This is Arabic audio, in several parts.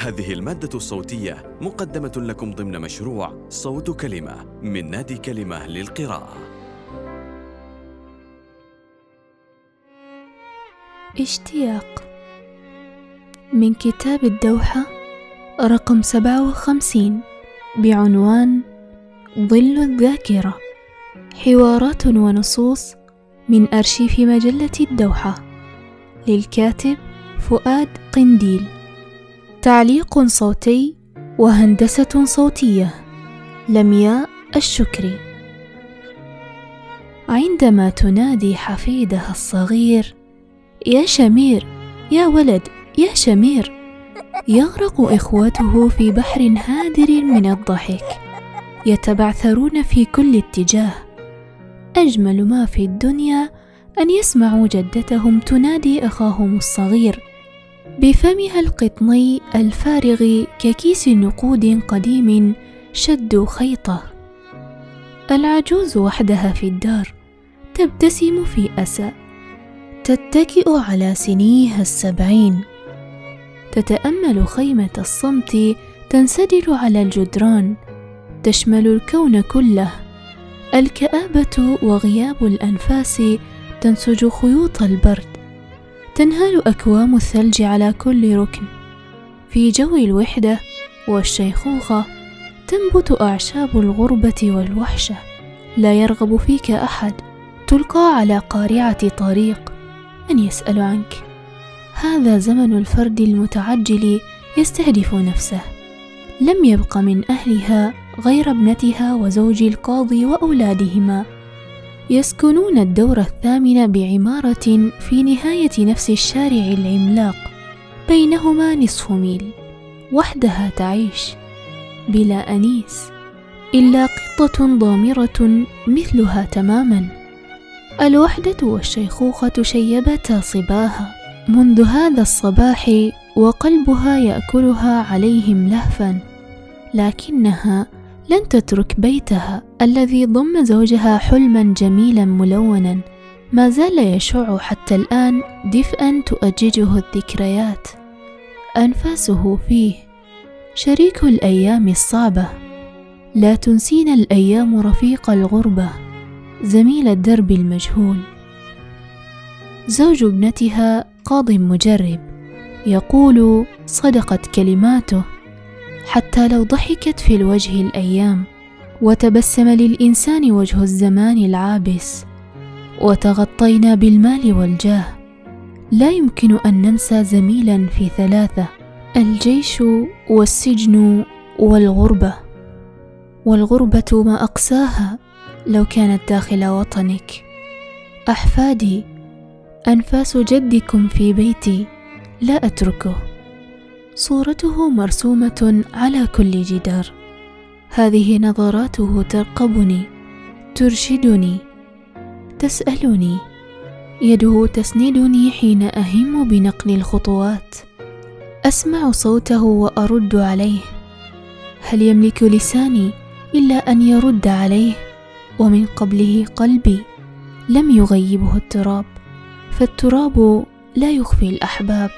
هذه المادة الصوتية مقدمة لكم ضمن مشروع صوت كلمة من نادي كلمة للقراءة. اشتياق. من كتاب الدوحة رقم سبعة وخمسين بعنوان ظل الذاكرة. حوارات ونصوص من أرشيف مجلة الدوحة. للكاتب فؤاد قنديل. تعليق صوتي وهندسة صوتية لمياء الشكري عندما تنادي حفيدها الصغير يا شمير يا ولد يا شمير. يغرق إخوته في بحر هادر من الضحك يتبعثرون في كل اتجاه. أجمل ما في الدنيا أن يسمعوا جدتهم تنادي أخاهم الصغير بفمها القطني الفارغ ككيس نقود قديم شدوا خيطة. العجوز وحدها في الدار تبتسم في أسى تتكئ على سنيها السبعين. تتأمل خيمة الصمت تنسدل على الجدران تشمل الكون كله. الكآبة وغياب الأنفاس تنسج خيوط البرد تنهال أكوام الثلج على كل ركن. في جو الوحدة والشيخوخة تنبت أعشاب الغربة والوحشة. لا يرغب فيك أحد تلقى على قارعة طريق من يسأل عنك. هذا زمن الفرد المتعجل يستهدف نفسه. لم يبق من أهلها غير ابنتها وزوج القاضي وأولادهما. يسكنون الدور الثامن بعمارة في نهاية نفس الشارع العملاق بينهما نصف ميل وحدها تعيش بلا أنيس إلا قطة ضامرة مثلها تماما. الوحدة والشيخوخة شيبتا صباها. منذ هذا الصباح وقلبها يأكلها عليهم لهفا لكنها لن تترك بيتها الذي ضم زوجها حلما جميلا ملونا. ما زال يشع حتى الآن دفئا تؤججه الذكريات. أنفاسه فيه. شريك الأيام الصعبة. لا تنسينا الأيام رفيق الغربة. زميل الدرب المجهول. زوج ابنتها قاض مجرب. يقول صدقت كلماته. حتى لو ضحكت في الوجه الأيام وتبسم للإنسان وجه الزمان العابس وتغطينا بالمال والجاه. لا يمكن أن ننسى زميلا في ثلاثة الجيش والسجن والغربة. والغربة ما أقساها لو كانت داخل وطنك. أحفادي أنفاس جدكم في بيتي لا أتركه. صورته مرسومة على كل جدار. هذه نظراته ترقبني ترشدني تسألني. يده تسندني حين أهم بنقل الخطوات. أسمع صوته وأرد عليه. هل يملك لساني إلا أن يرد عليه؟ ومن قبله قلبي لم يغيبه التراب فالتراب لا يخفي الأحباب.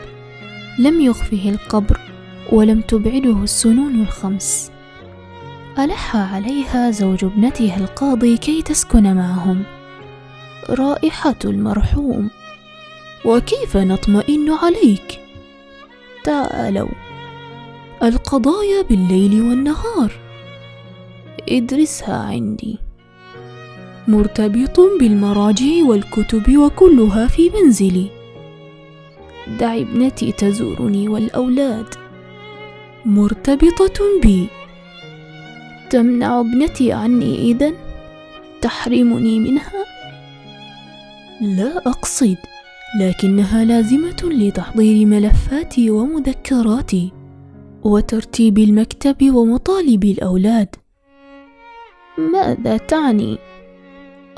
لم يخفه القبر ولم تبعده السنون الخمس. ألح عليها زوج ابنتها القاضي كي تسكن معهم. رائحة المرحوم. وكيف نطمئن عليك؟ تعالوا. القضايا بالليل والنهار. ادرسها عندي. مرتبط بالمراجع والكتب وكلها في منزلي. دع ابنتي تزورني والأولاد. مرتبطة بي. تمنع ابنتي عني إذا؟ تحرمني منها؟ لا أقصد لكنها لازمة لتحضير ملفاتي ومذكراتي وترتيب المكتب ومطالب الأولاد. ماذا تعني؟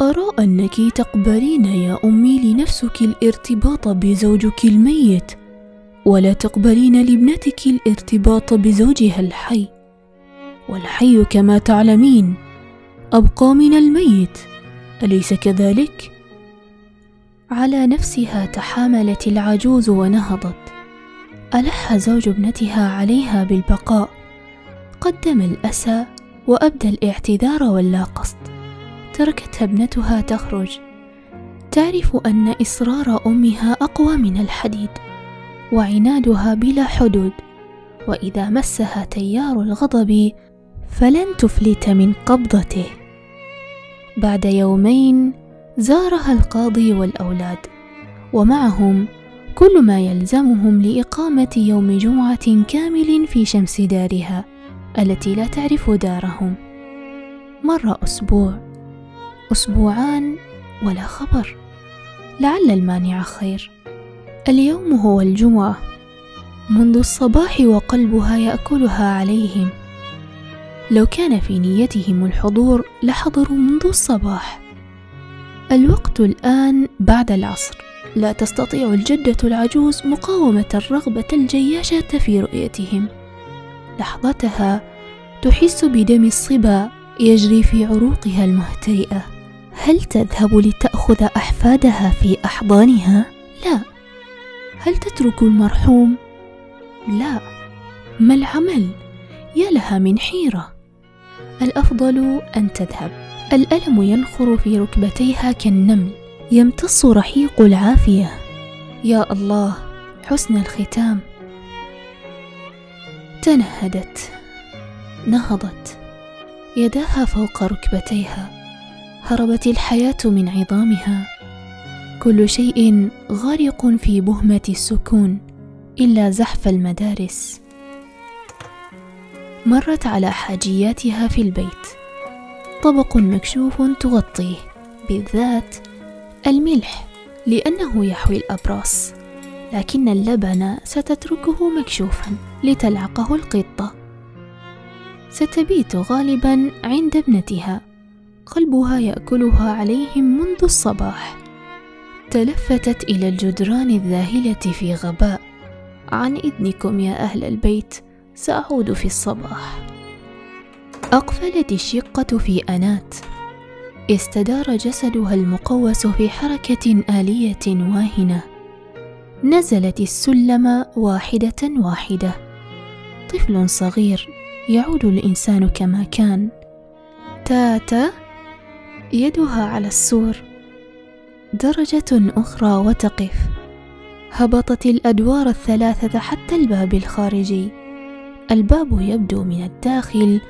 ارى أنك تقبلين يا أمي لنفسك الارتباط بزوجك الميت ولا تقبلين لابنتك الارتباط بزوجها الحي. والحي كما تعلمين أبقى من الميت أليس كذلك؟ على نفسها تحاملت العجوز ونهضت. ألح زوج ابنتها عليها بالبقاء قدم الأسى وأبدى الاعتذار واللا قصد تركتها ابنتها تخرج. تعرف أن إصرار أمها أقوى من الحديد وعنادها بلا حدود. وإذا مسها تيار الغضب فلن تفلت من قبضته. بعد يومين زارها القاضي والأولاد ومعهم كل ما يلزمهم لإقامة يوم جمعة كامل في شمس دارها التي لا تعرف دارهم. مر أسبوع. أسبوعان ولا خبر. لعل المانع خير. اليوم هو الجمعة. منذ الصباح وقلبها يأكلها عليهم. لو كان في نيتهم الحضور لحضروا منذ الصباح. الوقت الآن بعد العصر. لا تستطيع الجدة العجوز مقاومة الرغبة الجياشة في رؤيتهم. لحظتها تحس بدم الصبا يجري في عروقها المهترئة هل تذهب لتأخذ أحفادها في أحضانها؟ لا. هل تترك المرحوم؟ لا. ما العمل؟ يا لها من حيرة. الأفضل أن تذهب. الألم ينخر في ركبتيها كالنمل. يمتص رحيق العافية. يا الله حسن الختام. تنهدت. نهضت. يداها فوق ركبتيها. هربت الحياة من عظامها. كل شيء غارق في بهمة السكون إلا زحف المدارس. مرت على حاجياتها في البيت. طبق مكشوف تغطيه بالذات الملح لأنه يحوي الأبراص. لكن اللبن ستتركه مكشوفا لتلعقه القطة. ستبيت غالبا عند ابنتها. قلبها يأكلها عليهم منذ الصباح. تلفتت إلى الجدران الذاهلة في غباء. عن إذنكم يا أهل البيت سأعود في الصباح. أقفلت الشقة في أنات. استدار جسدها المقوس في حركة آلية واهنة. نزلت السلم واحدة واحدة. طفل صغير يعود الإنسان كما كان. تاتا يدها على السور. درجة أخرى وتقف. هبطت الأدوار الثلاثة حتى الباب الخارجي. الباب يبدو من الداخل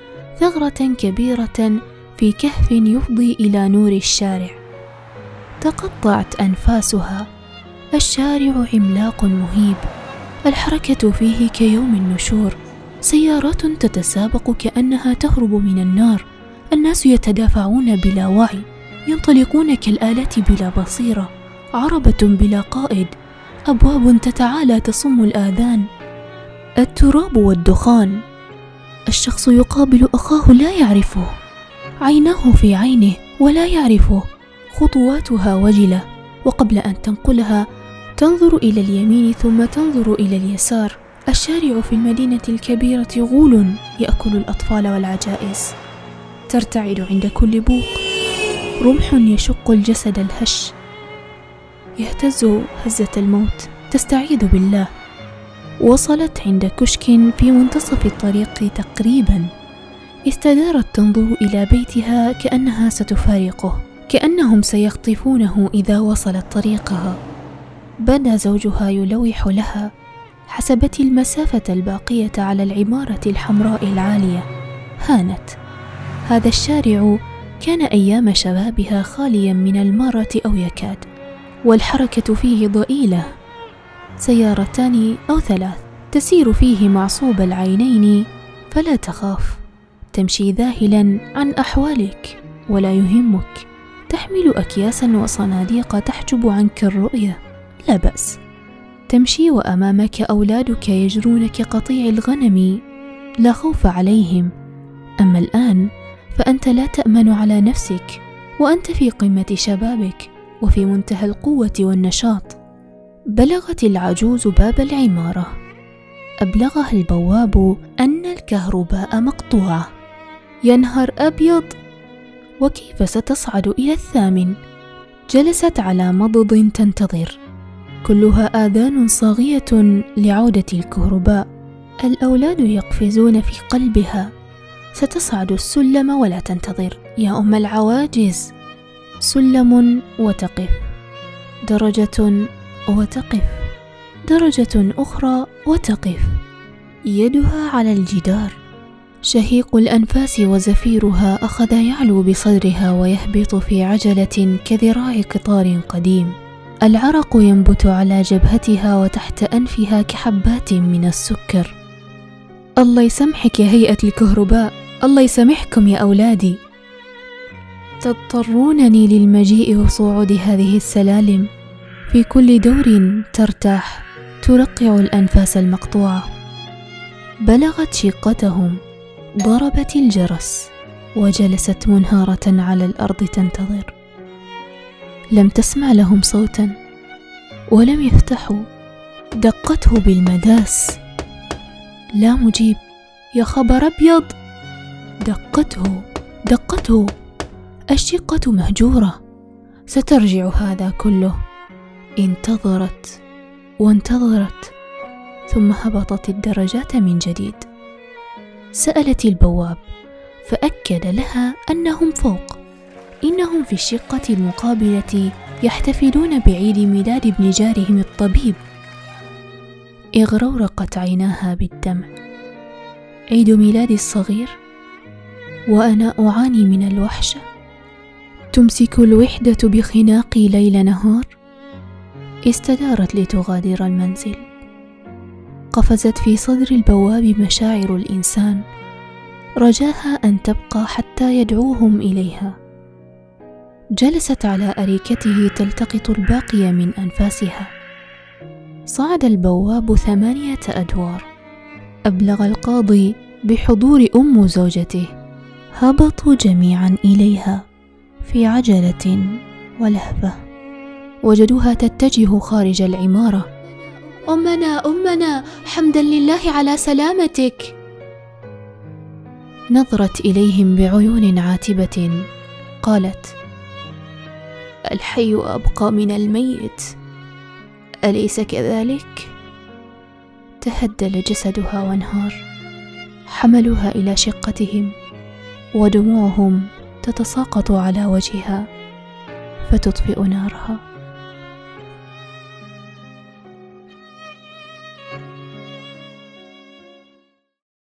ثغرة كبيرة في كهف يفضي إلى نور الشارع. تقطعت أنفاسها. الشارع عملاق مهيب. الحركة فيه كيوم النشور. سيارات تتسابق كأنها تهرب من النار. الناس يتدافعون بلا وعي ينطلقون كالآلات بلا بصيرة عربة بلا قائد أبواب تتعالى تصم الآذان. التراب والدخان الشخص يقابل أخاه لا يعرفه. عيناه في عينه ولا يعرفه. خطواتها وجلة وقبل أن تنقلها تنظر إلى اليمين ثم تنظر إلى اليسار. الشارع في المدينة الكبيرة غول يأكل الأطفال والعجائز. ترتعد عند كل بوق. رمح يشق الجسد الهش. يهتز هزة الموت. تستعيذ بالله. وصلت عند كشك في منتصف الطريق تقريبا. استدارت تنظر إلى بيتها كأنها ستفارقه. كأنهم سيخطفونه إذا وصلت طريقها. بدا زوجها يلوح لها. حسبت المسافة الباقية على العمارة الحمراء العالية. هانت. هذا الشارع كان أيام شبابها خاليا من المارة أو يكاد والحركة فيه ضئيلة. سيارتان أو ثلاث تسير فيه معصوب العينين فلا تخاف. تمشي ذاهلا عن أحوالك ولا يهمك. تحمل أكياسا وصناديق تحجب عنك الرؤية. لا بأس. تمشي وأمامك أولادك يجرون كقطيع الغنم لا خوف عليهم. أما الآن فأنت لا تأمن على نفسك وأنت في قمة شبابك وفي منتهى القوة والنشاط. بلغت العجوز باب العمارة. أبلغها البواب أن الكهرباء مقطوعة. ينهر أبيض. وكيف ستصعد إلى الثامن؟ جلست على مضض تنتظر. كلها آذان صاغية لعودة الكهرباء. الأولاد يقفزون في قلبها. ستصعد السلم ولا تنتظر. يا أم العواجز سلم وتقف. درجة وتقف. درجة أخرى وتقف. يدها على الجدار. شهيق الأنفاس وزفيرها أخذ يعلو بصدرها ويهبط في عجلة كذراع قطار قديم. العرق ينبت على جبهتها وتحت أنفها كحبات من السكر. الله يسمحك يا هيئة الكهرباء. الله يسامحكم يا أولادي. تضطرونني للمجيء وصعود هذه السلالم. في كل دور ترتاح. ترقع الأنفاس المقطوعة. بلغت شقتهم. ضربت الجرس. وجلست منهارة على الأرض تنتظر. لم تسمع لهم صوتا. ولم يفتحوا. دقته بالمداس. لا مجيب. يا خبر أبيض! دقته دقته. الشقة مهجورة. سترجع هذا كله. انتظرت وانتظرت. ثم هبطت الدرجات من جديد. سألت البواب فأكد لها أنهم فوق. إنهم في الشقة المقابلة يحتفلون بعيد ميلاد ابن جارهم الطبيب. اغرورقت عيناها بالدمع عيد ميلادي الصغير؟ وأنا أعاني من الوحشة. تمسك الوحدة بخناقي ليل نهار. استدارت لتغادر المنزل. قفزت في صدر البواب مشاعر الإنسان. رجاها أن تبقى حتى يدعوهم إليها. جلست على أريكته تلتقط الباقي من أنفاسها. صعد البواب ثمانية أدوار. أبلغ القاضي بحضور أم زوجته. هبطوا جميعا إليها في عجلة ولهفة. وجدوها تتجه خارج العمارة. أمنا أمنا حمدا لله على سلامتك. نظرت إليهم بعيون عاتبة. قالت الحي أبقى من الميت. أليس كذلك؟ تهدل جسدها وانهار. حملوها إلى شقتهم. ودموعهم تتساقط على وجهها فتطفئ نارها.